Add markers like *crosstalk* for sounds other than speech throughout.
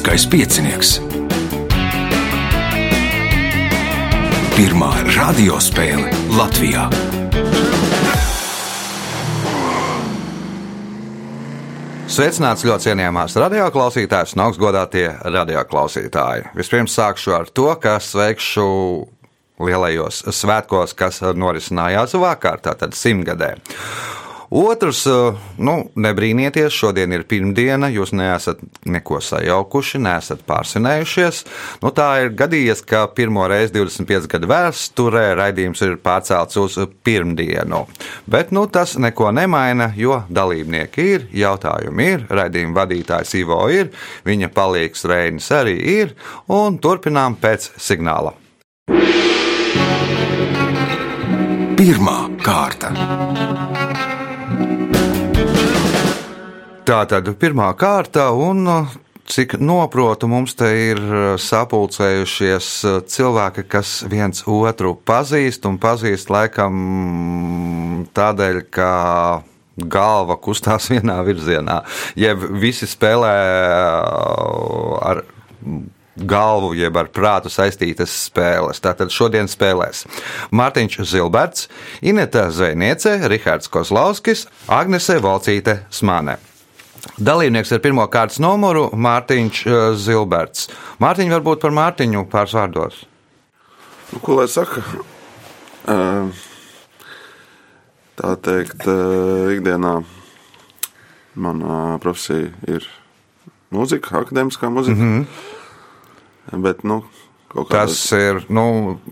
Olimpiskais piecinieks. Pirmā radiospēle Latvijā. Sveicināts ļoti cienījamās radioklausītājas un augstgadātie radioklausītāji. Vispirms sākšu ar to, ka sveikšu lielajos svētkos, kas norisinājās vakar, tātad simtgadē. Otrs, eh, nu, nebrīnieties, šodien ir pirmdiena, jūs neesat neko sajaukuši, neesat pārsinējušies. Nu, tā ir gadījies, ka pirmo reizi 25 gadu vēsturē raidījums ir pārcelts uz pirmdienu. Bet nu, tas neko nemaina, jo dalībnieki ir, jautājumi ir, raidījuma vadītājs Ivo ir, viņa palīgs Reinis arī ir, un turpinām pēc signāla. Pirmā kārta. Tā tad pirmā kārta, un cik noprotu, mums te ir sapulcējušies cilvēki, kas viens otru pazīst, un pazīst laikam tādēļ, ka galva kustās *laughs* vienā virzienā, jeb visi spēlē ar galvu, jeb ar prātu saistītas spēles. Tātad šodien spēlēs Mārtiņš Zilberts, Ineta Zvejniece, Rihards Kozlovskis, Agnese Valcīte Smane. Dalībnieks ar pirmā kārtas numuru Mārtiņš uh, Zilberts. Mārtiņš varbūt par Mārtiņu pāris vārdos. Nu, ko lai saka? Uh, tā teikt, uh, ikdienā manā profesija ir mūzika, akadēmiskā mūzika. Mm -hmm. Bet, nu, Tas ir nu,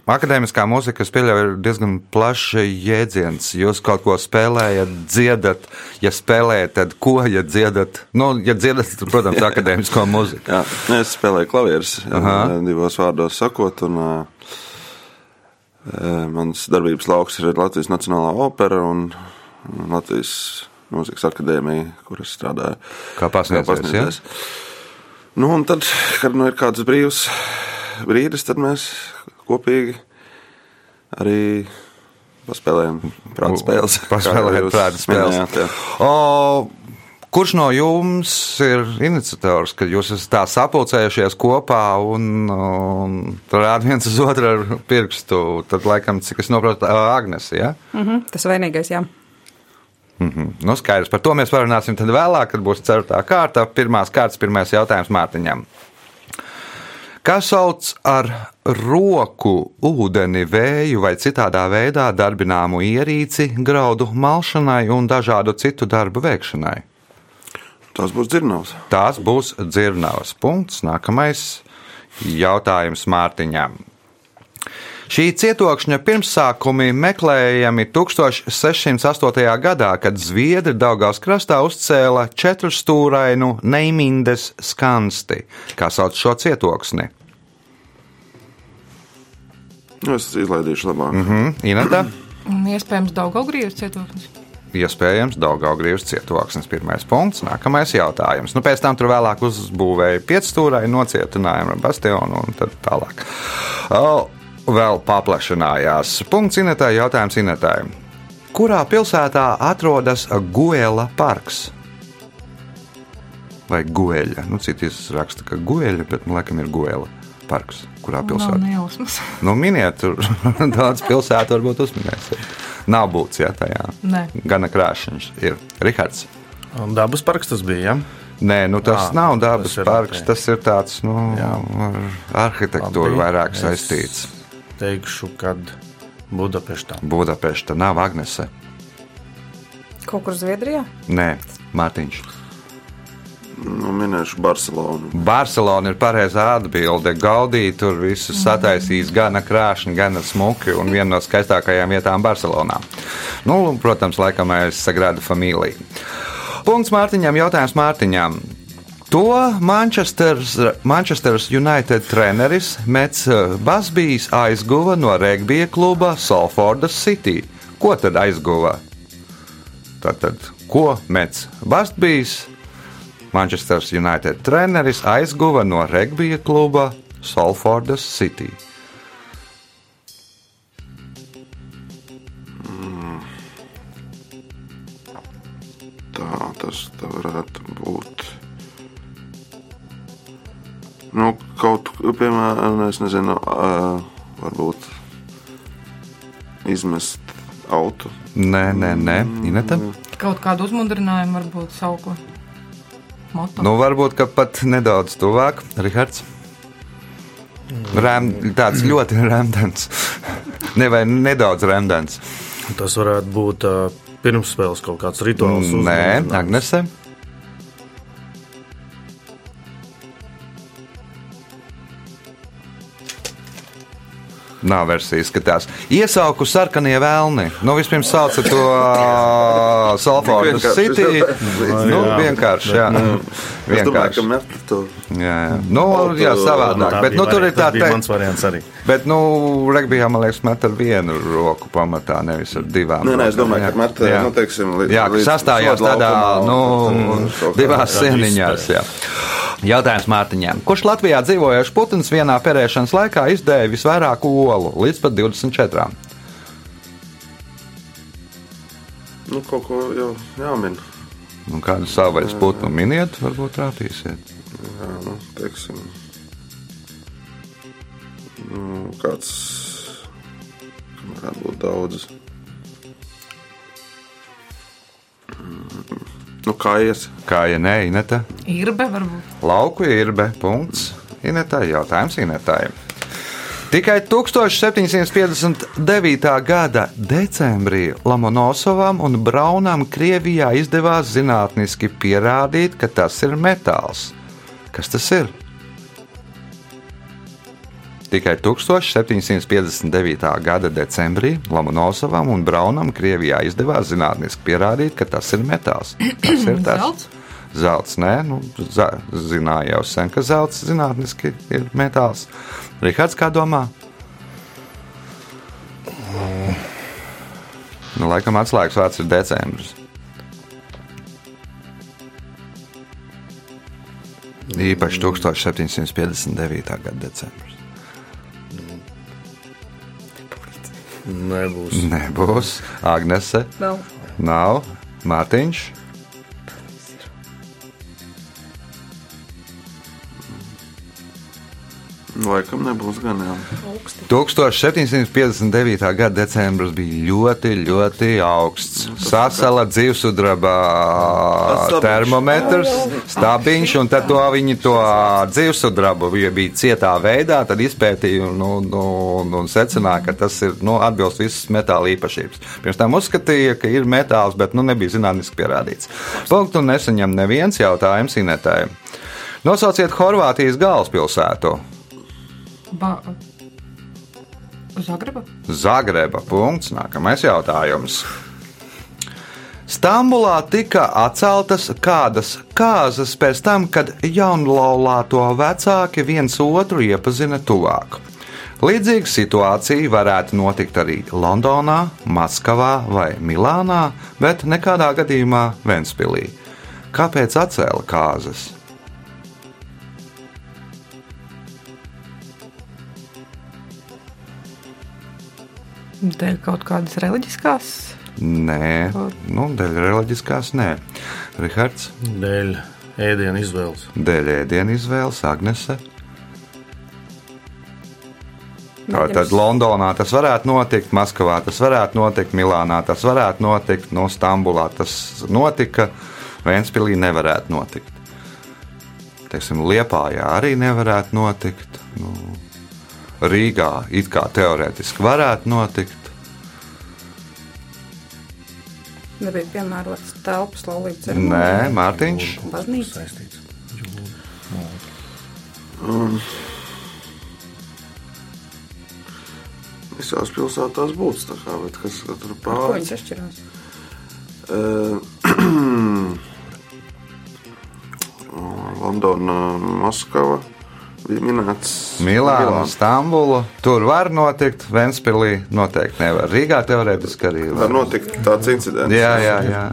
akadēmiskā mūzika, kas pieļauj, ir diezgan plašs jēdziens. Jūs kaut ko spēlējat, dziedat, ja spēlējat, tad ko, ja dziedat? Nu, ja dziedat, tad, protams, *laughs* akadēmisko mūziku. Jā, es spēlēju klavierus, divos vārdos sakot. Un, Mans darbības lauks ir Latvijas Nacionālā opera un Latvijas Mūzikas akadēmija, kur es strādāju. Kā pasniedzējs? Ja? Nu, un tad, kad nu ir kāds brīvs brīdis, tad mēs kopīgi arī paspēlējam prāta spēles. *laughs* Paspēlējam prāta spēles. Minējāt, o, kurš no jums ir iniciators, kad jūs esat tā sapulcējušies kopā un, un rāda viens uz otru ar pirkstu? Tad, laikam, cik es saprotu, Agnēs. Ja? Mm -hmm, tas vainīgais, jā. Mm -hmm. nu, skaidrs, par to mēs parunāsim vēlāk, kad būs ceturtā kārta. Pirmās kārtas, pirmais jautājums Mārtiņam kas sauc ar roku, ūdeni, vēju vai citādā veidā darbināmu ierīci graudu malšanai un dažādu citu darbu veikšanai. Tas būs dzirnavs. Tās būs dzirnavs. Punkts. Nākamais jautājums Mārtiņam. Šī cietokšņa pirmsākumi meklējami 1608. gadā, kad Zviedri Daugās krastā uzcēla četrstūrainu Neimindes skansti, kā sauc šo cietoksni. Nu, es izlaidīšu labāk. Mm -hmm. Inata? Iespējams, Daugaugrības cietoknis. Iespējams, Daugaugrības cietoksnis. Pirmais punkts, nākamais jautājums. Nu, pēc tam tur vēlāk uzbūvēja piecstūrai, nocietinājumu ar bastionu un tā tālāk. O, vēl paplašinājās. Punkts Inetai, jautājums Inetai. Kurā pilsētā atrodas Guela parks? Vai Gueļa? Nu, Citi raksta, ka Gueļa, bet man liekas, ir Guela parks, kurā pilsētā? *laughs* Nu, miniet, tur *laughs* daudz pilsētu varbūt uzminēsiet. Nav būts, jā, tajā. Nē. Gana krāšņš ir. Rihards. Dabas parks tas bija? Ja? Nē, nu tas à, nav dabas tas parks. Ir, tas ir tāds nu, ar arhitektūru Labi, vairāk saistīts. Teikšu, kad Budapeštā. Budapešta nav Agnese. Kaut kur Zviedrijā? Nē, Mārtiņš. Nu, minēšu Barcelonu. Barcelona ir pareizā atbilde. Gaudī tur visu sataisīs gana krāšņi, gana smuki un viena no skaistākajām vietām Barcelonā. Nu, protams, laikam aiz Sagrada Familija. Punkts Mārtiņam, jautājums Mārtiņam. To Manchesteras, Manchesteras United treneris Mets Basbijs aizguva no regbija kluba Salfordas City. Ko tad aizguva? Tātad, ko Mets Basbijs Manchester United treneris aizguva no regbija kluba Salfordas City. Es nezinu, varbūt izmest auto. Nē, nē, nē. Ineta? Kaut kādu uzmundrinājumu varbūt sauko. Moto. Nu, varbūt ka pat nedaudz tuvāk. Rihards. Rēm, tāds *clears throat* ļoti rēmdens. Ne vai nedaudz rēmdens. Tas varētu būt uh, pirmsspēles kaut kāds rituāls. Nē. Agnese. Nav versija, izskatās. Iesauku sarkanie vēlni. Nu, vispirms sauca to uh, Vienkārši, City. Nu, jā, vienkārši, jā. Es domāju, Vienkārši. ka met to. Jā, jā. Nu, jā, savādāk. Bet, nu, tur ir tā teikt. mans variants arī. Bet, nu, regbijā, man liekas, met ar vienu roku pamatā, nevis ar divām. Nē, nē, es domāju, ka met, nu, teiksim, līdz, Jā, sastājās tādā, nu, divās sieniņās. Jā. Jautājums Mārtiņām. Kurš Latvijā dzīvojošs putns vienā perēšanas laikā izdēja visvairāk olu līdz pat 24? Nu, kaut ko jau jāmin. Nu, kādu savvaļas putnu miniet, varbūt trāpīsiet. Jā, nu, teiksim. Nu, kāds. Varētu būt daudz. Nu, kā ies? Kā ja nē, Ineta? Irbe varbūt. Lauku irbe. Punkts. Inetai jautājums Inetai. Tikai 1759. gada decembrī Lomonosovam un Braunam Krievijā izdevās zinātniski pierādīt, ka tas ir metāls. Kas tas ir? Tikai 1759. gada decembrī Lomonosovam un Braunam Krievijā izdevās zinātniski pierādīt, ka tas ir metāls. *clears throat* Tas ir tas. Zelts? Zelts, nē, nu, zināja jau sen, ka zelts zinātniski ir metāls. Rihards, kā domā? Nu, laikam atslēgas vārds ir decembris. Īpaši 1759. gada decembris. Nebūs. Nebūs. Agnese, Nav. nav. Mārtiņš, Laikam nebūs gan jau. 1759. gada decembris bija ļoti, ļoti augsts. Sasala dzīvesudraba termometrs, stabiņš, un tad to viņi to dzīvesudrabu ja bija cietā veidā, tad izpētīja un, un, un, un secināja, ka tas ir nu, atbilst visas metāla īpašības. Pirms tam uzskatīja, ka ir metāls, bet nu, nebija zinātniski pierādīts. Punktu nesaņem neviens jautājums Inetai. Nosauciet Horvātijas galvaspilsētu. Ba... Zagreba? Zagreba. Punkts. Nākamais jautājums. Stambulā tika atceltas kādas kāzas pēc tam, kad jaunlaulāto vecāki viens otru iepazina tuvāk. Līdzīga situācija varētu notikt arī Londonā, Maskavā vai Milānā, bet nekādā gadījumā Ventspīlī. Kāpēc atcēla kāzas? Dēļ kaut kādas reliģiskās. Nē, nu, dēļ reliģiskās nē. Rihards, Dēļ ēdienu izvēles. dēļ ēdienu izvēles, Agnese. Tātad Londonā tas varētu notikt, Maskavā tas varētu notikt, Milānā tas varētu notikt, no Stambulā tas notika, Vēnspīlī nevarētu notikt. Teiksim, Liepājā arī nevarētu notikt. Nu, Rīgā it kā teorētiski varētu notikt. Nebija piemērots telpas laulības Nē, Mārtiņš. Baznīca. Saistīts. Visās pilsētās būs tā kā, bet kas tur Ko pāri? viņas atšķirās? *clears throat* Londona, Maskava bija minēts. Milāna, Stambula. Tur var notikt, Vēnspīlī noteikti nevar. Rīgā teorētiski arī Var notikt tāds incidents. Jā, jā, jā.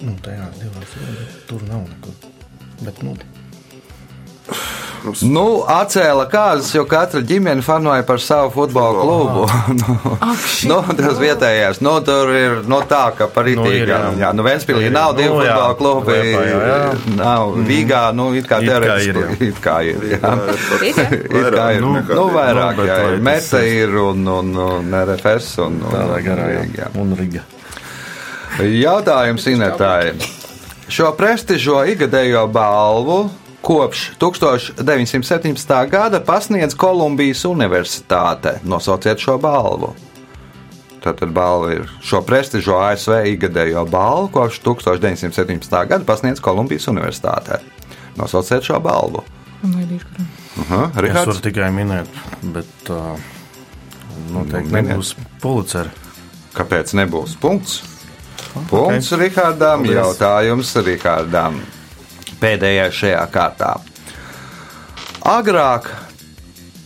Nu, tajā divās tur nav nekur. Bet, nu, Mums Nu, atcēla kāzas, jo katra ģimene fanoja par savu futbola klubu. *laughs* nu, nu, tas vietējais, nu, tur ir no tā, ka par Nu, ir, itīgām. jā. nu, Ventspīlī nav divi nu, jā. futbola klubi. Nav Rīgā, nu, it kā teorētiski. It kā ir, jā. It kā ir, Nu, nu, nu, vairāk, nu, jā. Meta ir- un, un, un RFS un, un, Riga. Jautājums Inetai. Šo prestižo ikgadējo balvu kopš 1917. gada pasniedz Kolumbijas Universitāte. Nosauciet šo balvu. Tātad balva ir šo prestižo ASV ikgadējo balvu kopš 1917. gada pasniedz Kolumbijas Universitāte. Nosauciet šo balvu. Aha, Es varu tikai minēt, bet uh, noteikti Nu, nebūs Pulitzer. Kāpēc nebūs punkts? Punkts Rihardam. Paldies. Jautājums Rihardam. Pēdējais šajā kārtā. Agrāk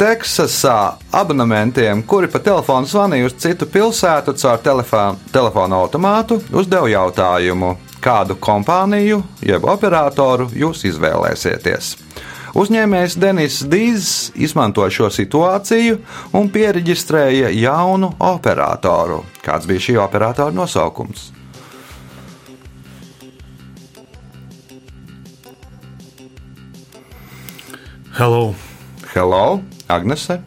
Teksasā abonementiem, kuri pa telefonu zvanīja uz citu pilsētu caur telefonu, telefonu automātu, uzdeva jautājumu, kādu kompāniju jeb operatoru jūs izvēlēsieties. Uzņēmējs Denis Dīzs izmantoja šo situāciju un pieregistrēja jaunu operatoru. Kāds bija šī operatora nosaukums? Hello! Hello, Agnese?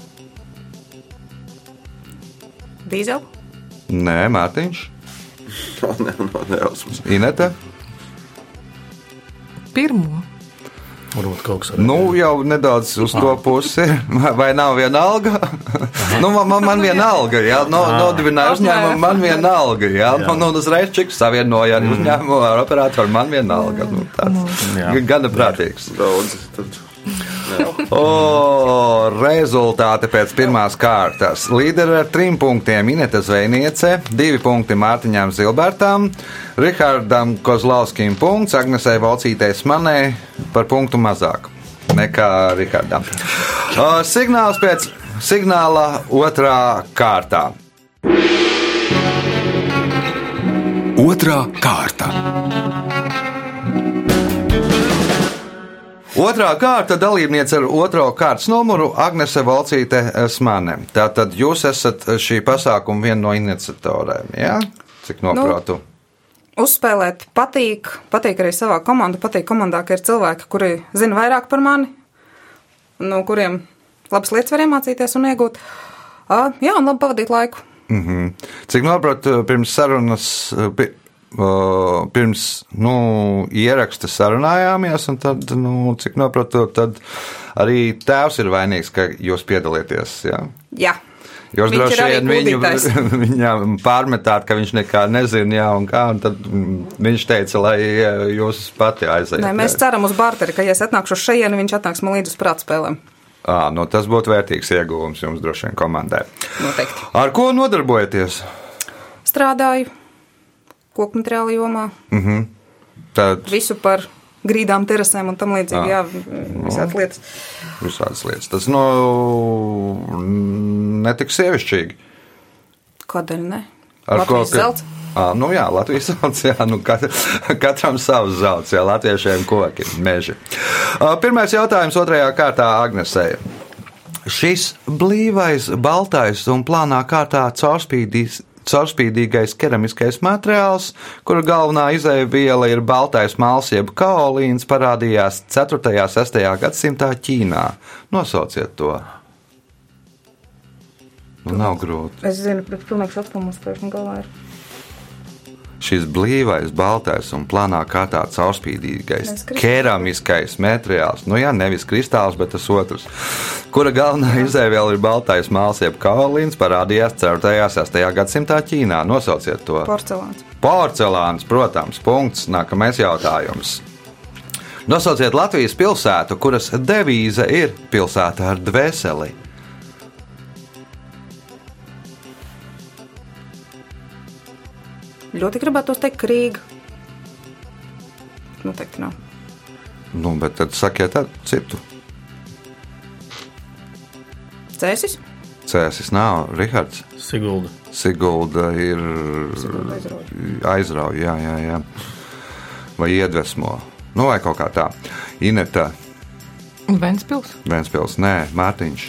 Dīzel? Nē, Mārtiņš, nav ne, no, nejausmas. Inete. Pirmo. Varbūt kaut kas tāds. Nu, jau nedaudz uz to pusi. *laughs* Vai nav viena alga? nu, man, man, man viena alga, jā, no, nodibināja uzņēmumu, man viena alga, jā. Nu, nu, uzreiz čiks savienoja ar uzņēmumu, ar operatoru, man viena alga. Nu, tāds Jā. gana prātīgs. Daudz. Tad, O, rezultāti pēc pirmās kārtas. Līderi ar trim punktiem Inete Zvejniece, divi punkti Mārtiņām Zilbertam, Rihardam Kozlauskim punkts, Agnesei Valcītei Smanē par punktu mazāk nekā Rihardam. O, signāls pēc signāla otrā kārtā. Otra kārta. Otrā kārta dalībniece ar otro kārtas numuru Agnese Valcīte Smane. Tātad jūs esat šī pasākuma viena no iniciatoriem, jā? Cik noprotu? Uzspēlēt patīk, patīk arī savā komandā. Patīk komandā, ka ir cilvēki, kuri zina vairāk par mani, no kuriem labas lietas var iemācīties un iegūt. Uh, jā, un labi pavadīt laiku. Mm -hmm. Cik noprotu, pirms sarunas, uh, pirms nu, ieraksta sarunājāmies, un tad, nu, cik noprotu, tad arī tēvs ir vainīgs, ka jūs piedalieties. Jā? Jā, Jūs Viņš droši vien viņu, *laughs* viņam pārmetāt, ka viņš nekā nezina, jā, un kā, un tad mm, viņš teica, lai jūs pati aiziet. Nē, mēs ceram uz barteri, ka, ja es atnākšu uz šejienu, viņš atnāks man līdz uz prātspēlēm. À, nu, tas būtu vērtīgs ieguvums jums droši vien komandai. Noteikti. Ar ko nodarbojaties? Strādāju koku materiālu jomā, Tad visu par grīdām, terasēm un tam līdzīgi. Jā, visādas lietas. visādas lietas. Tas nu, netik sievišķīgi. Kādēļ ne? Ar ko? Latvijas ka- zelts. Ā, nu jā, Latvijas *laughs* zelts, jā, nu kat, katram savs zelts, jā, latviešiem koki, meži. Ā, Pirmais jautājums otrajā kārtā Agnesei. Šis blīvais, baltais un plānā kārtā caurspīdīs. Caurspīdīgais keramiskais materiāls, kura galvenā izēviela ir baltais māls, jeb kaolīns, parādījās 4. un 6. gadsimtā Ķīnā. Nosauciet to. Nu, nav grūti. Es zinu, bet pilnīgs apstulbums pēkšņi galvā ir. Šis blīvais, baltais un plānā kārtā caurspīdīgais Nevis kristāls. keramiskais materiāls, nu jā, nevis kristāls, bet tas otrs, kura galvenā izēviela ir baltais māls, jeb kaolīns, parādījās 4. un 6. gadsimtā Ķīnā. Nosauciet to. Porcelāns. Porcelāns, protams, punkts. Nākamais jautājums. Nosauciet Latvijas pilsētu, kuras devīze ir pilsēta ar dvēseli. Ļoti gribētu teikt, ka Rīga. Noteikti nav. Nu, bet tad sakiet ar citu. Cēsis? Cēsis nav Rihards. Sigulda. Sigulda ir aizrauja. jā, jā, jā. Vai iedvesmo. Nu, vai kaut kā tā. Ineta. Ventspils. Vēnspils, nē, Mārtiņš.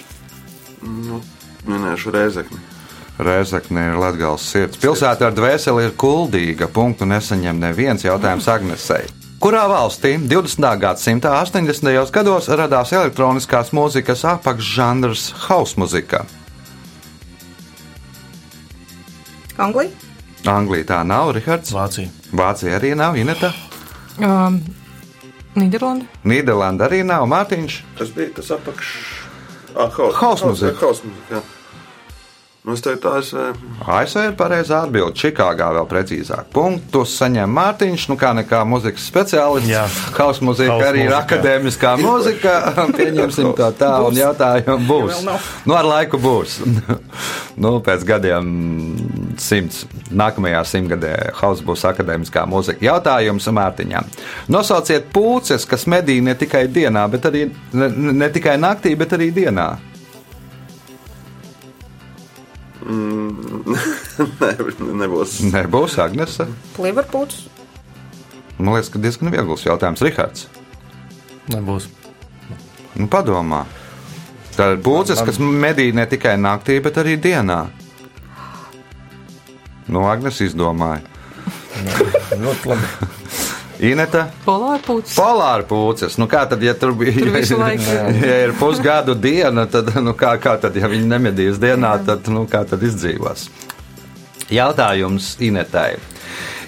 Nu, minēšu Reizekni. Reizekne ir Latvijas sirds. Pilsēta ar dvēseli ir kuldīga. Punktu nesaņem neviens jautājums Agnesei. Kurā valstī 20. gadsimta 80. gados radās elektroniskās mūzikas apakšžanrs house muzika? Anglija? Anglija tā nav, Rihards. Vācija. Vācija arī nav, Ineta. Um, Nīderlanda. Nīderlanda arī nav, Mārtiņš. Tas bija tas apakš. Ah, haus, House Nu, es teiktu, ASV. ASV ir pareizā atbilde. Čikāgā vēl precīzāk. Punktus saņem Mārtiņš, nu kā nekā muzikas speciālists. Jā. House muzika House arī ir muzika. akadēmiskā *laughs* muzika. Pieņemsim to tā, un jautājumu būs. Nu, ar laiku būs. *laughs* nu, pēc gadiem simts, nākamajā simtgadē House būs akadēmiskā muzika. Jautājums Mārtiņam. Nosauciet pūces, kas medī ne tikai dienā, bet arī ne, ne tikai naktī, bet arī dienā. *laughs* Nē, nebūs. Nebūs Agnese. Liverpūls. Man liekas, ka diezgan viegls jautājums, Rihards. Nebūs. Nu, padomā. Tā ir būces, kas medī ne tikai naktī, bet arī dienā. Nu, Agnēs izdomāja. *laughs* Ļoti labi. Ineta, Polāra pūcis. polāra pūces. Nu, kā tad, ja tur bija Tur laiku. *laughs* ja ir pusgadu diena, tad, nu, kā, kā tad, ja viņi nemedīs dienā, tad, nu, kā tad izdzīvos? Jautājums Inetai.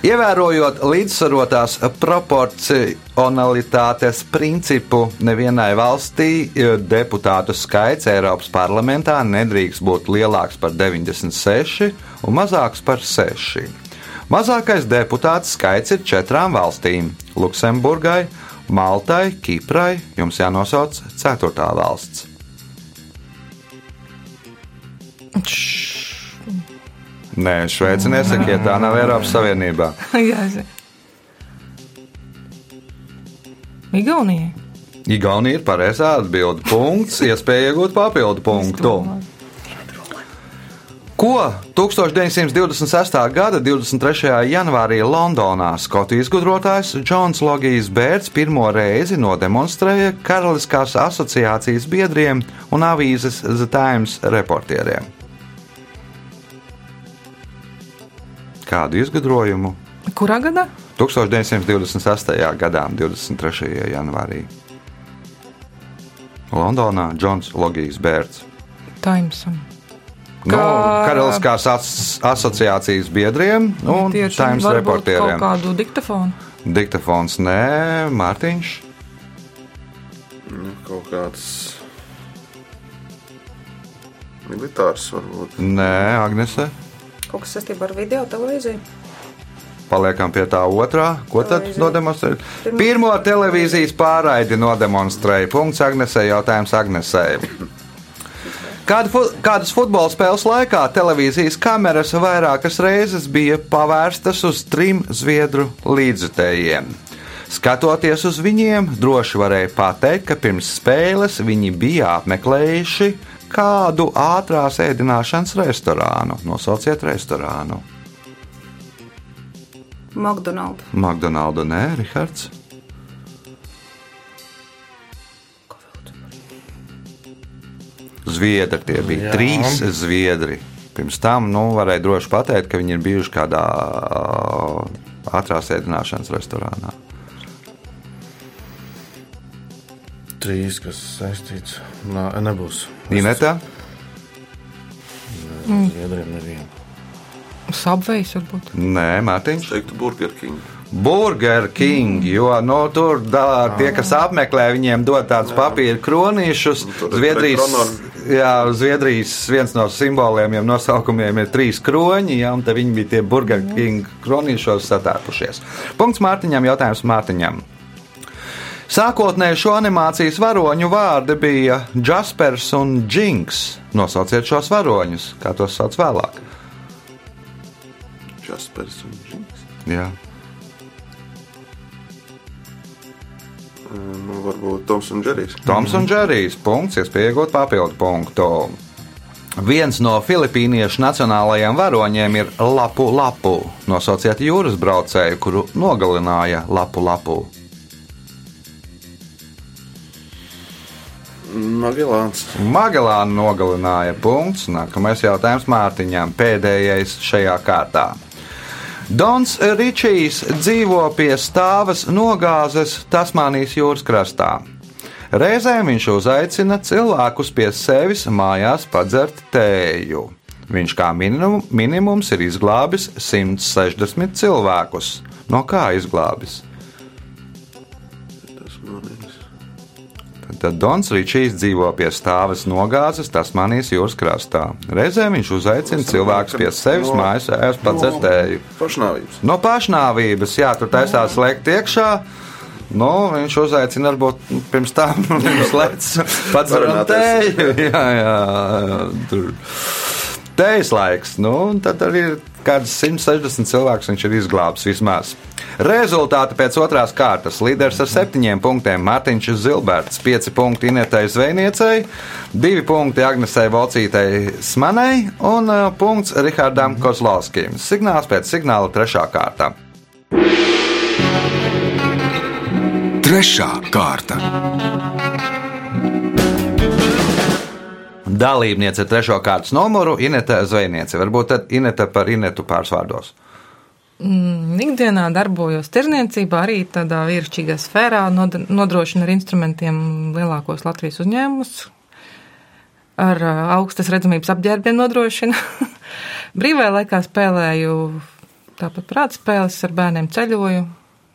Ievērojot līdzsvarotās proporcionalitātes principu, nevienai valstī eh, deputātu skaits Eiropas parlamentā nedrīkst būt lielāks par 96 un mazāks par 6. Mazākais deputātu skaits ir četrām valstīm - Luksemburgai, Maltai, Kiprai. Jums jānosauc ceturtā valsts. Nē, Šveice nesakiet, tā nav Eiropas Savienībā. *laughs* Igaunijai. Igaunija ir pareizā atbilde. Punkts, iespēja iegūt papildu punktu. Ko 1926. gada 23. janvārī Londonā Skotijas gudrotājs Džons Logijs Bērts pirmo reizi nodemonstrēja Karaliskās asociācijas biedriem un avīzes The Times reportieriem? Kādu izgudrojumu? Kurā gadā? 1928. gadā, 23. janvārī. Londonā Džons Logijs Bērts. Timesam. No Kā- Karaliskās as asociācijas biedriem un Tieši Times reportieriem. Kādu diktafonu. Diktafons nē, Mārtiņš. Nu, kaut kāds militārs varbūt. Nē, Agnese. Kaut kas saistībā ar video televīziju. Paliekam pie tā otrā. Ko tad Televīzija. nodemonstrēja? Pirmo televīzijas pārraidi nodemonstrēja. Punkts Agnesei. Jautājums Agnesei. *laughs* Kādu, fu kādas futbola spēles laikā televīzijas kameras vairākas reizes bija pavērstas uz trim zviedru līdzjutējiem? Skatoties uz viņiem, droši varēja pateikt, ka pirms spēles viņi bija apmeklējuši kādu ātrās ēdināšanas restorānu. Nosauciet restorānu. McDonald's. McDonaldu nē, Rihards. Zviedri tie bija. Jā. Trīs zviedri. Pirms tam nu, varēja droši pateikt, ka viņi ir bijuši kādā ātrās ēdināšanas restorānā. Trīs, kas saistīts. Nā, nebūs. Ineta, Zviedriem nevienu. Subways varbūt. nē, Mārtiņš. Es teiktu, Burger King. Burger King, jo no, tur da, tie, kas apmeklē, viņiem dod tādus papīra kronīšus. ir Zviedrijas, jā, Zviedrijas viens no simboliem, jau nosaukumiem ir trīs kroņi, jā, un te viņi bija tie Burger King kronīšos satērpušies. Punkts Mārtiņam, jautājums Mārtiņam. Sākotnēji šo animācijas varoņu vārdi bija Jaspers un Jinks. Nosauciet šos varoņus, kā tos sauc vēlāk. Jaspers un Džins. Jā. Nu, varbūt Toms un Džerijs. Toms un Džerijs. Punkts, iespēja iegūt papildu punktu. Viens no filipīniešu nacionālajiem varoņiem ir lapu lapu. Nosauciet jūras braucēju, kuru nogalināja lapu lapu. Magelāns. Magelānu nogalināja punkts. Nākamais jautājums Mārtiņām, pēdējais šajā kārtā. Dons Ričijs dzīvo pie stāvas nogāzes Tasmānijas jūras krastā. Reizēm viņš uzaicina cilvēkus pie sevis mājās padzert tēju. Viņš kā minimum, minimums ir izglābis 160 cilvēkus. No kā izglābis? Tad Dons Ričijs dzīvo pie stāvas nogāzes Tasmānijas jūras krastā. Reizēm viņš uzaicina cilvēkus pie sevis No- mājās, ēst padzertēju. Pašnāvības. No pašnāvības, jā, tur taisās lēkt iekšā. Nu, viņš uzaicina, varbūt pirms tam viņš lēca pats ar tēju. *laughs* Jā, jā, tur tējas laiks. Nu, tad arī ir kāds 160 cilvēks viņš ir izglābis vismaz. Rezultāti pēc otrās kārtas. Līderis ar septiņiem punktiem Mārtiņš Zilberts, 5 punkti Inetai Zvejniecei, 2 punkti Agnesei Volcītei Smanai un uh, punkts Rihardam Kozlovskim. Signāls pēc signāla trešā kārta. Trešā kārta. Dalībniece ar trešo kārtas numuru Ineta Zvejniece. Varbūt tad Ineta par Inetu pārsvārdos. Ikdienā darbojos tirzniecībā, arī tādā vīrišķīgā sfērā, nod- nodrošina ar instrumentiem lielākos Latvijas uzņēmumus, ar ā, augstas redzamības apģērbiem nodrošina. *laughs* Brīvajā laikā spēlēju tāpat prāta spēles, ar bērniem ceļoju,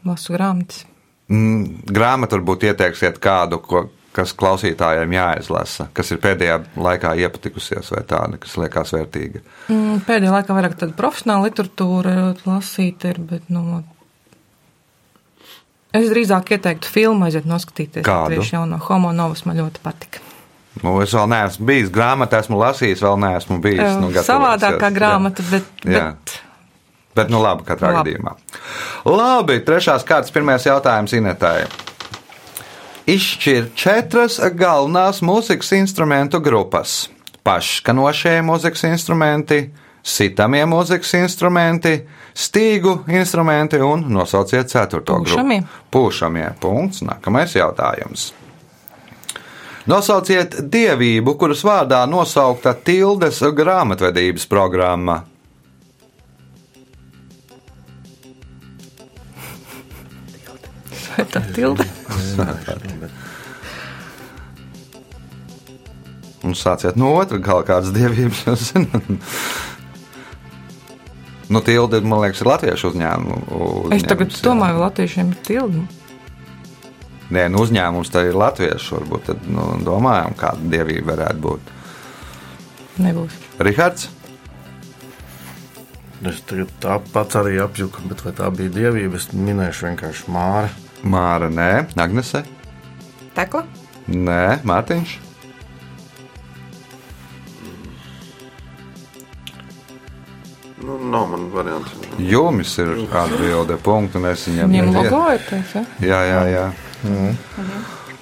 lasu grāmatas. Mm, grāmatu varbūt ieteiksiet kādu, ko, kas klausītājiem jāizlasa, kas ir pēdējā laikā iepatikusies, vai tāda, kas liekas vērtīga. Mm, Pēdējā laikā vairāk tāda profesionāla literatūra lasīt ir, bet, nu, es drīzāk ieteiktu filmu aiziet noskatīties. Kādu? Tieši jauno homo novus man ļoti patika. Nu, es vēl neesmu bijis grāmatā, esmu lasījis, vēl neesmu bijis. Nu, gatavojies. Savādākā grāmata, bet, Jā. bet Bet, nu, labi, katrā Labi. gadījumā. Labi, trešās kārtas, pirmais jautājums Inetai. Izšķir četras galvenās mūzikas instrumentu grupas - pašskanošie mūzikas instrumenti, sitamie mūzikas instrumenti, stīgu instrumenti un nosauciet ceturto Pūšamie. grupu. Pūšamie. Punkts. Nākamais jautājums. Nosauciet dievību, kuras vārdā nosaukta Tildes grāmatvedības programma. Vai tā tilde? Un sāciet no otras gala kādas dievības. Nu, tilde, man liekas, ir latviešu uzņēmuma. Es tagad domāju, vai latviešiem ir tilde. Nē, nu, uzņēmums tā ir latviešu. Varbūt tad nu, domājam, kāda dievība varētu būt. Nebūs. Rihards? Es tagad tā pats arī apjuku, bet vai tā bija dievība, es minēšu vienkārši Māra. Māra, nē, Agnese? Tekla? Nē, Mārtiņš. Nu, nav man variantu. Jums ir atbilde, punkts, un es viņam Viņiem neietu. logo ir tas, ja? Jā, jā, jā.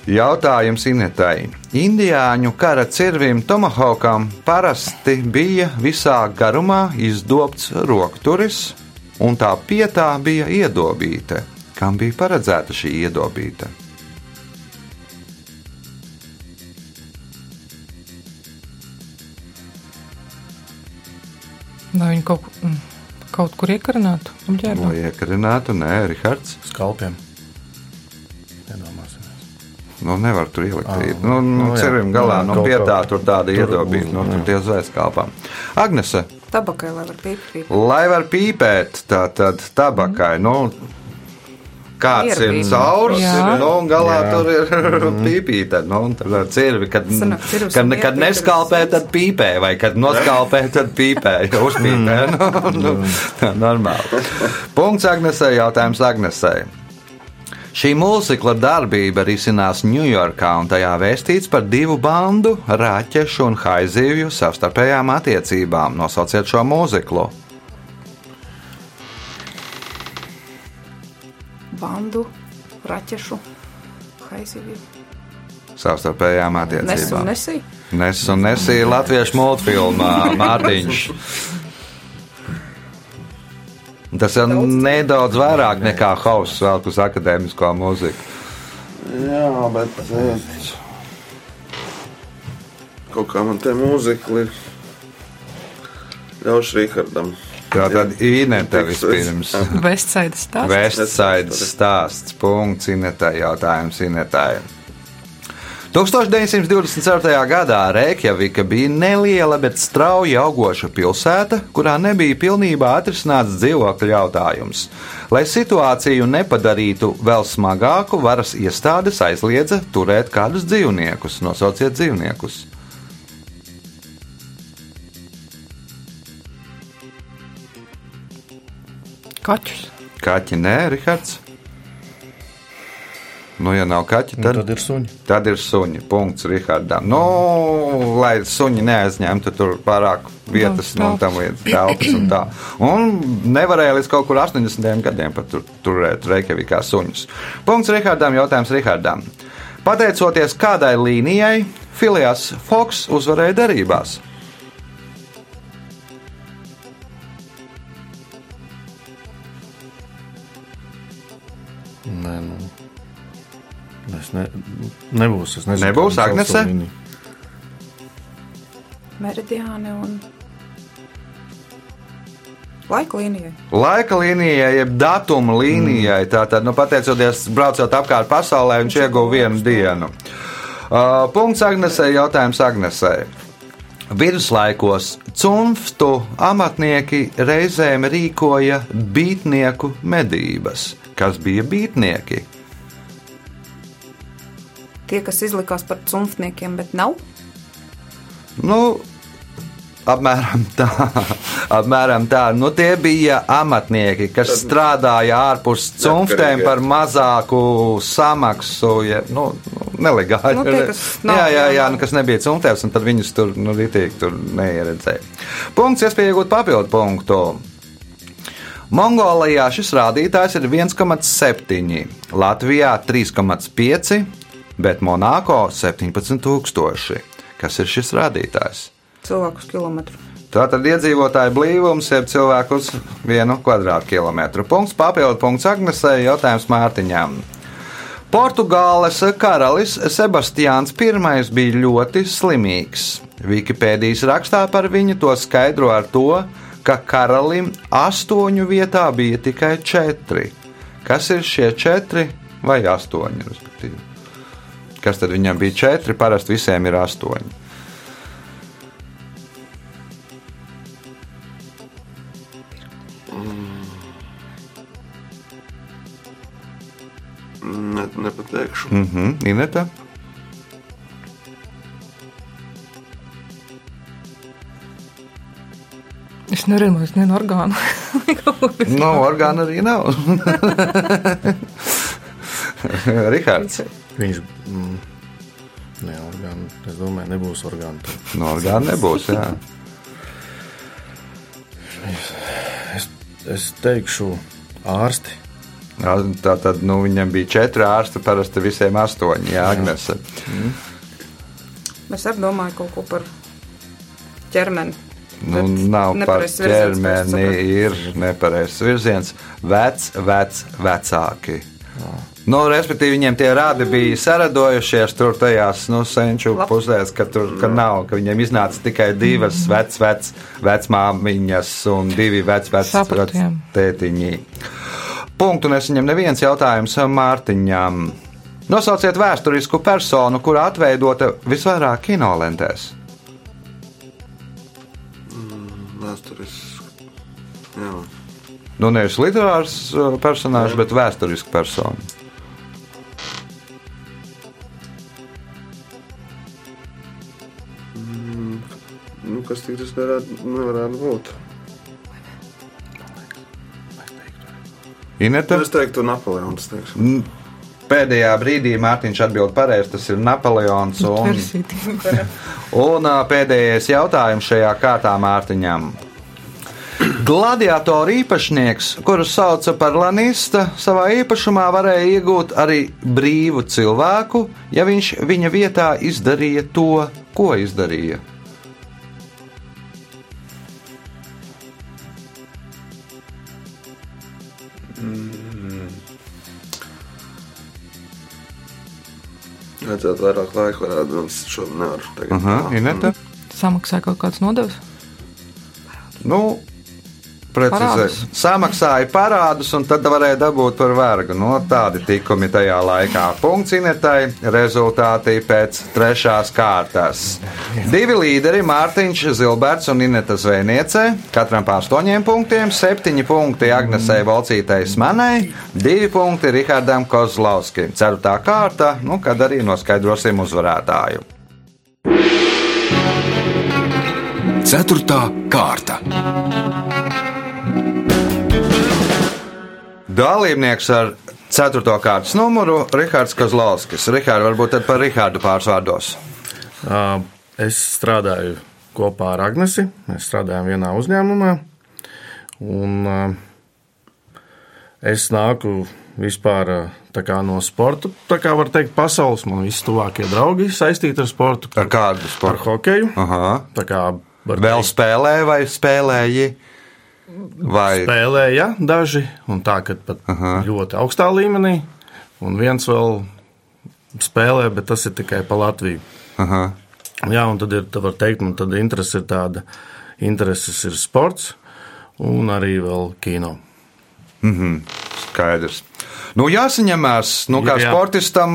Jautājums Inetai. Indiāņu kara cirvim Tomahawkam parasti bija visā garumā izdobts rokturis, un tā pietā bija iedobīta. Kam bija paredzēta šī iedobīta? Lai viņi kaut, mm, kaut kur iekarinātu apģērbā. Lai iekarinātu, nē, Rihards. Skalpiem. Iedomāsimies. Nu, nevar tur ielikt. Ah, nu, nu, nu jā. cirvim galā, nu, kaut pietā kā tur tāda uz- nu, tur jā. tie zvaigzkāpām. Agnese, Tabakai, lai var pīpēt. lai var pīpēt, tā tad tabakai. Nu, Kāds ir Ierabīt. caurs, Jā. nu, un galā Jā. tur ir *laughs* pīpīta. Nu, tad ar cirvi, kad, Sanāk, cirvis kad, kad iepīta neskalpē, tad pīpē, vai kad noskalpē, tad pīpē. *laughs* Ja uzpīpē, nu, nu, tā normāli. Punkts Agnesei, jautājums Agnesei. Šī mūzikla darbība risinās Ņujorkā, un tajā vēstīts par divu bandu, rāķešu un haizivju savstarpējām attiecībām. Nosauciet šo mūziklu. Bandu, raķešu, haizivju. Savstarpējām Nes un attiecībām. nesī. Nes un nesīja latviešu multfilmā Mārtiņš. Tas ir nedaudz vairāk nekā hauss vēl uz akadēmisko mūziku. Jā, bet. eh, Kaut kā man te mūzika ir. Ļaušu Rīgardam. Tā tad Teksts. vispirms. *laughs* Vestsaidas stāsts. Vestsaidas stāsts. Punkts Inetai. Jautājums Inetai. 1924. gadā Reikjavika bija neliela, bet strauji augoša pilsēta, kurā nebija pilnībā atrisināts dzīvokļu jautājums. Lai situāciju nepadarītu vēl smagāku, varas iestādes aizliedza turēt kādus dzīvniekus. Nosauciet dzīvniekus. Kaķus. Kaķi nē, Rihards. Nu, ja nav kaķi, Un tad, tad ir suņi. Tad ir suņi. Punkts Rihardam. Nu, lai suņi neaizņemtu tur pārāk vietas no tam līdz telpas un tā. Un nevarēja līdz kaut kur 80 gadiem pat tur, turēt Reikjavikā suņus. Punkts Rihardam. Jautājums Rihardam. Pateicoties kādai līnijai, Filijas Foks uzvarēja derībās. Es ne, nebūs. Es nezinu, Nebūs, Agnese? Meridiāni un laika līnijai. Laika līnijai, jeb datuma līnijai, tātad, nu, pateicoties braucot apkārt pasaulē, viņš ieguva vienu dienu. Uh, punkts Agnesē, jautājums Agnesē. Viduslaikos cunftu amatnieki reizēm rīkoja beatnieku medības. Kas bija beatnieki? Tie, kas izlikās par cunftniekiem, bet nav. Nu, apmēram tā. *laughs* Apmēram tā. Nu, tie bija amatnieki, kas Tad- strādāja ārpus cunftēm Neatkarīgi. par mazāku samaksu. Ja, nu, nelegāli. Nu, tie, kas *laughs* nav, jā, jā, jā, nu, kas nebija cunftēs, un tad viņus tur nu, ritīgi tur neieredzēja. Punkts, iespēja iegūt papildu punktu. Mongolijā šis rādītājs ir 1,7, Latvijā 3,5, bet Monako 17,000. Kas ir šis rādītājs? Cilvēku uz kilometru. Tātad iedzīvotāju blīvums, jeb cilvēku uz vienu kvadrātkilometru. Punkts, papildu punkts Agnesē, jautājums Mārtiņām. Portugāles karalis Sebastians I bija ļoti slimīgs. Wikipēdijas rakstā par viņu to skaidro ar to, ka karalim astoņu vietā bija tikai četri. Kas ir šie četri vai astoņi? respektīvi? Kas tad viņam bija četri? Parasti visiem ir astoņi. Ne, nepateikšu. Mhm, Ineta. Es nezinu, es nezinu orgānu. *laughs* No orgāna arī nav. *laughs* Rihards. Viņš. Mm, ne, orgāni, es domāju, nebūs orgāni. No orgāna nebūs. Jā. Es, es teikšu, ārsti. Jā, Tā tad nu, viņam bija četri ārsti, parasti visiem astoņi. Jā, Agnese. Es arī domāju kaut ko par ķermeni. Nu, nav par virziens, ķermeni, pēc ir nepareizs virziens. Vec, vec, vecāki. Nu, respektīvi, viņiem tie rādi bija saradojušies tur tajās nu, senču Lab. pusēs, ka tur ka nav, ka viņiem iznāca tikai divas vec, vec, vecmāmiņas un divi vec, vec, tētiņi. Punktu nesaņem neviens jautājums Mārtiņam. Nosauciet vēsturisku personu, kura atveidota visvairāk kinolentēs. Vēsturiski. Jā. Nu, nevis literārs uh, personāžs, bet vēsturisks persona. Nu, kas tik tas nevarētu, nevarētu būt? Ineta? Es teiktu, Napoleons. Teikšu. Pēdējā brīdī Mārtiņš atbild pareizi, tas ir Napoleons. Un, *laughs* un pēdējais jautājums šajā kārtā Mārtiņam. Gladiatoru īpašnieks, kuru sauca par Lanista, savā īpašumā varēja iegūt arī brīvu cilvēku, ja viņš viņa vietā izdarīja to, ko izdarīja. Vajadzētu vairāk laika, varētu būt. Šo nevaru tagad. Aha, Ineta? Samaksāja kaut kāds nodevs. Nu, precizē, Parādus. samaksāja parādus, un tad varēja dabūt par vergu. No, tādi tikumi tajā laikā. Punkts Inetai, rezultāti pēc trešās kārtas. Divi līderi, Mārtiņš Zilberts un Ineta Zvejniece, katram pa astoņiem punktiem, septiņi punkti Agnesei Volcītei Smanai, divi punkti Rihardam Kozlauskim. Ceturtā kārta, nu, kad arī noskaidrosim uzvarētāju. Ceturtā kārta. Dalībnieks ar 4. kārtas numuru - Rihards Kozlovskis. Rihards, varbūt tad par Rihardu pārsvārdos. Es strādāju kopā ar Agnesi. Mēs strādājam vienā uzņēmumā. Un, es nāku vispār kā no sporta. Tā kā var teikt, pasaules man visi tuvākie draugi saistīti ar sportu. Ar kādu Ar sportu? hokeju. Aha. Tā kā Vēl teikt, spēlē vai spēlēji? Vai spēlēja daži, un tā, ka pat Aha. ļoti augstā līmenī. Un viens vēl spēlē, bet tas ir tikai pa Latviju. Aha. Jā, un tad ir, tā var teikt, man tad interese ir tāda, intereses ir sports un arī vēl kino. skaidrs? Nu, jāsaņemās, nu, kā Jā. sportistam,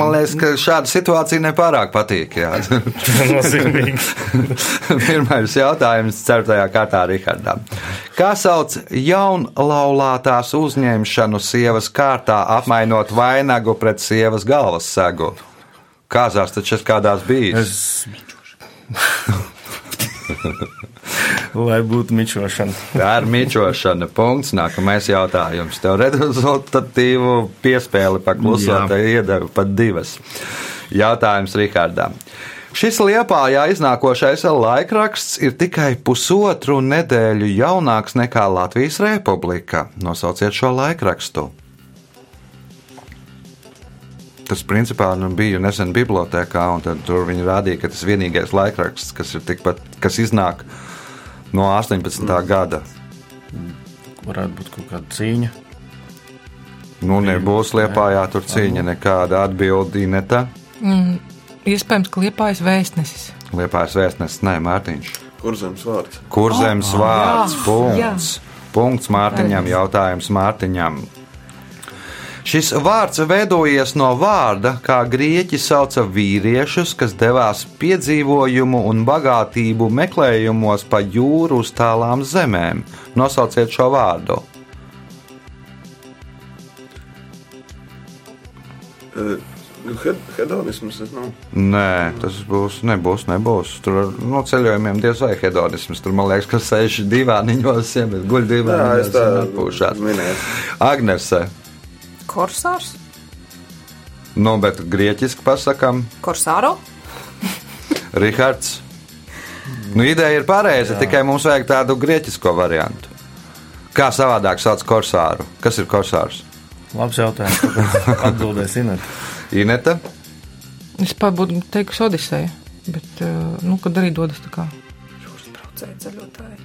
man liekas, ka šāda situācija nepārāk patīk. jā. *laughs* *laughs* Pirmais jautājums, 4. kārtā Rihardam. Kā sauc jaunlaulātās uzņemšanu sievas kārtā, apmainot vainagu pret sievas galvas segu? Kāzās taču es kādās bijis. Es... *laughs* *laughs* Lai būtu mičošana. Tā ir mīčošana. Punkts. Nākamais jautājums. Tev rezultatīvu piespēli paklusot, iedeva pat divas. Jautājums Rihardam. Šis liepājā iznākošais laikraksts ir tikai pusotru nedēļu jaunāks nekā Latvijas Republika. Nosauciet šo laikrakstu. Tas principā nu, bija nesen bibliotekā, un tad tur viņi rādīja, ka tas ir vienīgais laikraksts, kas ir tikpat, kas iznāk no 18. gada. Varētu būt kaut kāda cīņa. Nu, nebūs liepājā tur cīņa, nekāda atbildi neta. Iespējams, ka liepājas vēstnesis. Liepājas vēstnesis, nē, Mārtiņš. Kur zemes vārds? Kur zemes vārds? jā, Punkts. Punkts Mārtiņam, jautājums Mārtiņam. Šis vārds veidojies no vārda, kā grieķi sauca vīriešus, kas devās piedzīvojumu un bagātību meklējumos pa jūru uz tālām zemēm. Nosauciet šo vārdu. Eh, nu, hed- Hedonisms tas nav. Nē, tas būs, nebūs, nebūs. Tur no ceļojumiem diez vai hedonisms. Tur man liekas, ka sēž divāniņos, ja guļ Jā, es divāniņos tā atpūšās. Agnese, Korsārs, nu, bet grieķiski pasakām, Korsāro. Rihards. Nu, ideja ir pareiza, tikai mums vajag tādu grieķisko variantu. Kā savādāk sauc korsāru? Kas ir korsārs? Labs jautājums. kāpēc *laughs* Atbildēs Inēt. Ineta? Es pat būtu teikusi Odiseja, bet, eh, nu, kad arī dodas tā kā. Braucēji ceļotāji.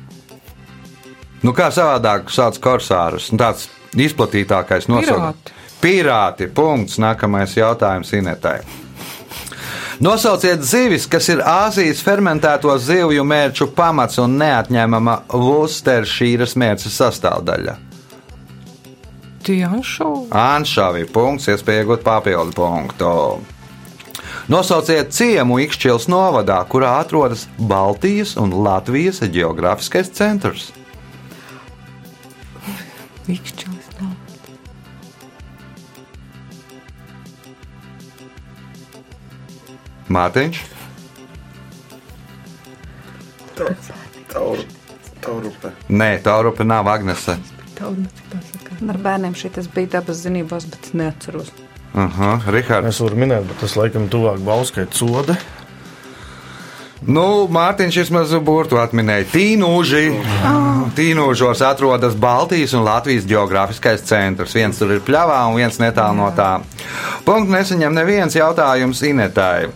Nu, kā savādāk sauc korsārus? Nu, tāds izplatītākais nosaukums. Pirāti. Pirāti. Punkts. Nākamais jautājums Inetai. Nosauciet zivis, kas ir Āzijas fermentēto zivju mērķu pamats un neatņemama Vusteršīras mērķa sastāvdaļa. Tianšu. Anšavi. Punkts. Iespēja iegūt papildu punktu. Nosauciet ciemu Ikšķils novadā, kurā atrodas Baltijas un Latvijas geogrāfiskais centrs. Vikšķilis Mārtiņš. Tauru, taurupe. Nē, Taurupe nav Agnese. Ar bērniem šī tas bija dabas zinībās, bet neatceros. Aha, Rihards. Es varu minēt, bet tas laikam tuvāk Bauskai code. Nu, Mārtiņš vismaz burtu atminēja. Tīnūži. Tīnūžos atrodas Baltijas un Latvijas geogrāfiskais centrs. Viens tur ir pļavā un viens netālu no tā. Punkts nesaņem neviens jautājums Inetai.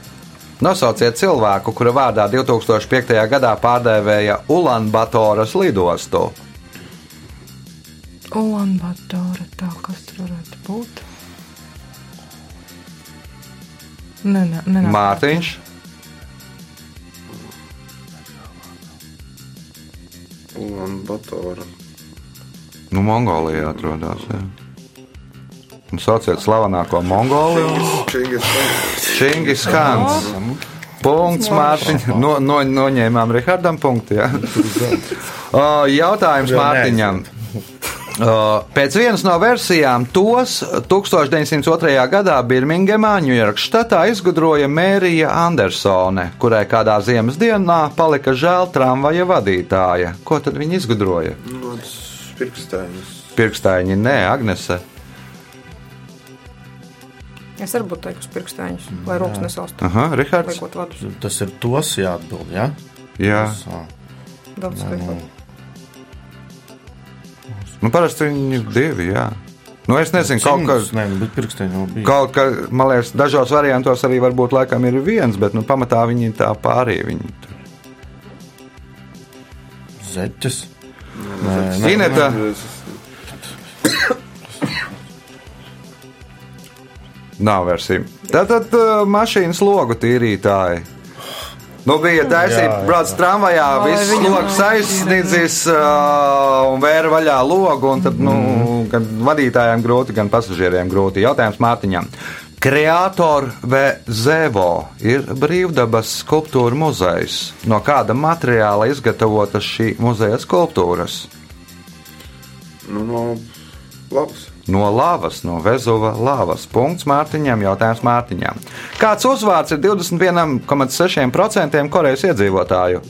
Nosauciet cilvēku, kura vārdā 2005. gadā pārdēvēja Ulanbatoras lidostu. Ulanbatora, tā kas tur varētu būt. Ne, ne, ne, Mārtiņš, Un Batora. nu, Mongolijā atrodas. Jā. Nu, Sauciet slavenāko Mongoliju. Čingis. Khans. Punkts Mārtiņam. No, no, noņēmām Rihardam punktu. Ja? *laughs* Jautājums Mārtiņam. Pēc vienas no versijām tos 1902. gadā Birmingemā, Ņujorkas štatā izgudroja Mērija Andersone, kurai kādā ziemas dienā palika žēl tramvaja vadītāja. Ko tad viņa izgudroja? Pirkstēņus. Pirkstaiņi, nē, Agnese. Es arī būtu teikusi pirkstēņus, lai rokas nesaustu. Aha, Rihards. Vadus. Tas ir tos jāatbild. Ja? Jā, Ā. Daudz skaitļu. nu parasti viņi ir divi. Jā. Nu, es nezinu, kaut kas. Nē, nu, bija. Kaut kā, man liekas, dažos variantos arī varbūt laikam ir viens, bet nu, pamatā viņi ir tā pārējie. Viņi tur. Zeķes. Ineta, nav versija. Tātad uh, mašīnas logu tīrītāji. Nu, bija jā. brauc tramvajā, viss logs aizsniedzis uh, un vēra vaļā logu, un tad, nu, gan vadītājiem grūti, gan pasažieriem grūti. Jautājums Mārtiņam. Kreator Vezevo ir brīvdabas skulptūra muzejs. No kāda materiāla izgatavotas šī muzeja skulptūras? Nu, no labas. No lavas, no Vezuva lavas. Punkts Mārtiņam, jautājums Mārtiņam. Kāds uzvārds ir 21,6% Korejas iedzīvotāju?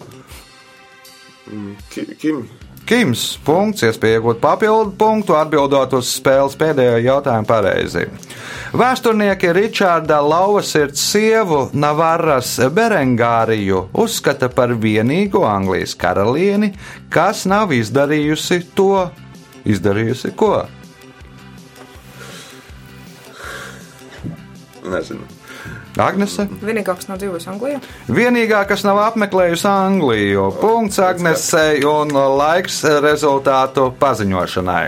Ki- Kim. Kims. Punkts, iespēja iegūt papildu punktu, atbildot uz spēles pēdējo jautājumu pareizi. Vēsturnieki Ričārda Lauvasirds sievu Navarras Berengāriju uzskata par vienīgo Anglijas karalieni, kas nav izdarījusi to. Izdarījusi ko? Nezinu. Agnese? Vienīgāks nav dzīvojis Anglijā. Vienīgā, kas nav apmeklējusi Angliju. Punkts Agnesei un laiks rezultātu paziņošanai.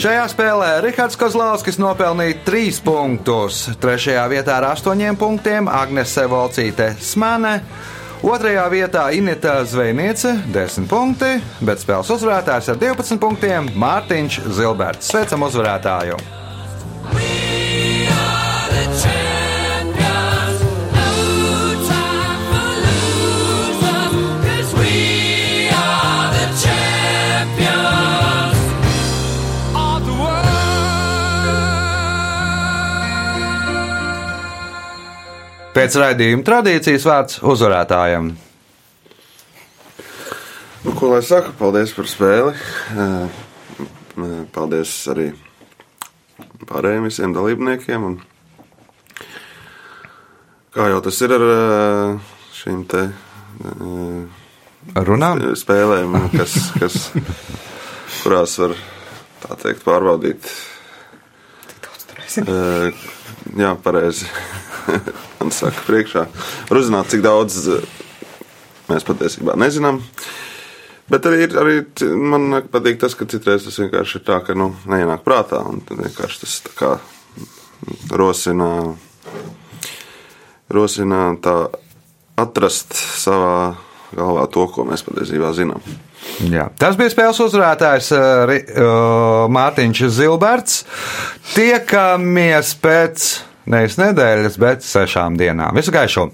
Šajā spēlē Rihards Kozlovskis nopelnīja 3 punktus. Trešajā vietā ar 8 punktiem Agnese Volcīte Smane. Otrajā vietā Inita Zvejniece 10 punkti, bet spēles uzvarētājs ar 12 punktiem Mārtiņš Zilberts. Sveicam uzvarētāju! Pēc raidījuma tradīcijas vārds uzvarētājiem. Nu, ko lai saka? Paldies par spēli. Eh, eh, Paldies arī pārējiem visiem dalībniekiem. Un kā jau tas ir ar eh, šīm te Runām? spēlēm, kas, kas, kurās var teikt pārbaudīt. Jā, pareizi. *laughs* Man saka, priekšā. Var uzzināt, cik daudz mēs patiesībā nezinām. Bet arī, arī man patīk tas, ka citreiz tas vienkārši ir tā, ka nu, neienāk prātā. Tad vienkārši tas tā kā rosina, rosina tā atrast savā galvā to, ko mēs patiesībā zinām. Jā. Tas bija spēles uzvarētājs Ri- uh, Mārtiņš Zilberts. Tiekamies pēc nevis nedēļas, bet sešām dienām. Visu gaišu!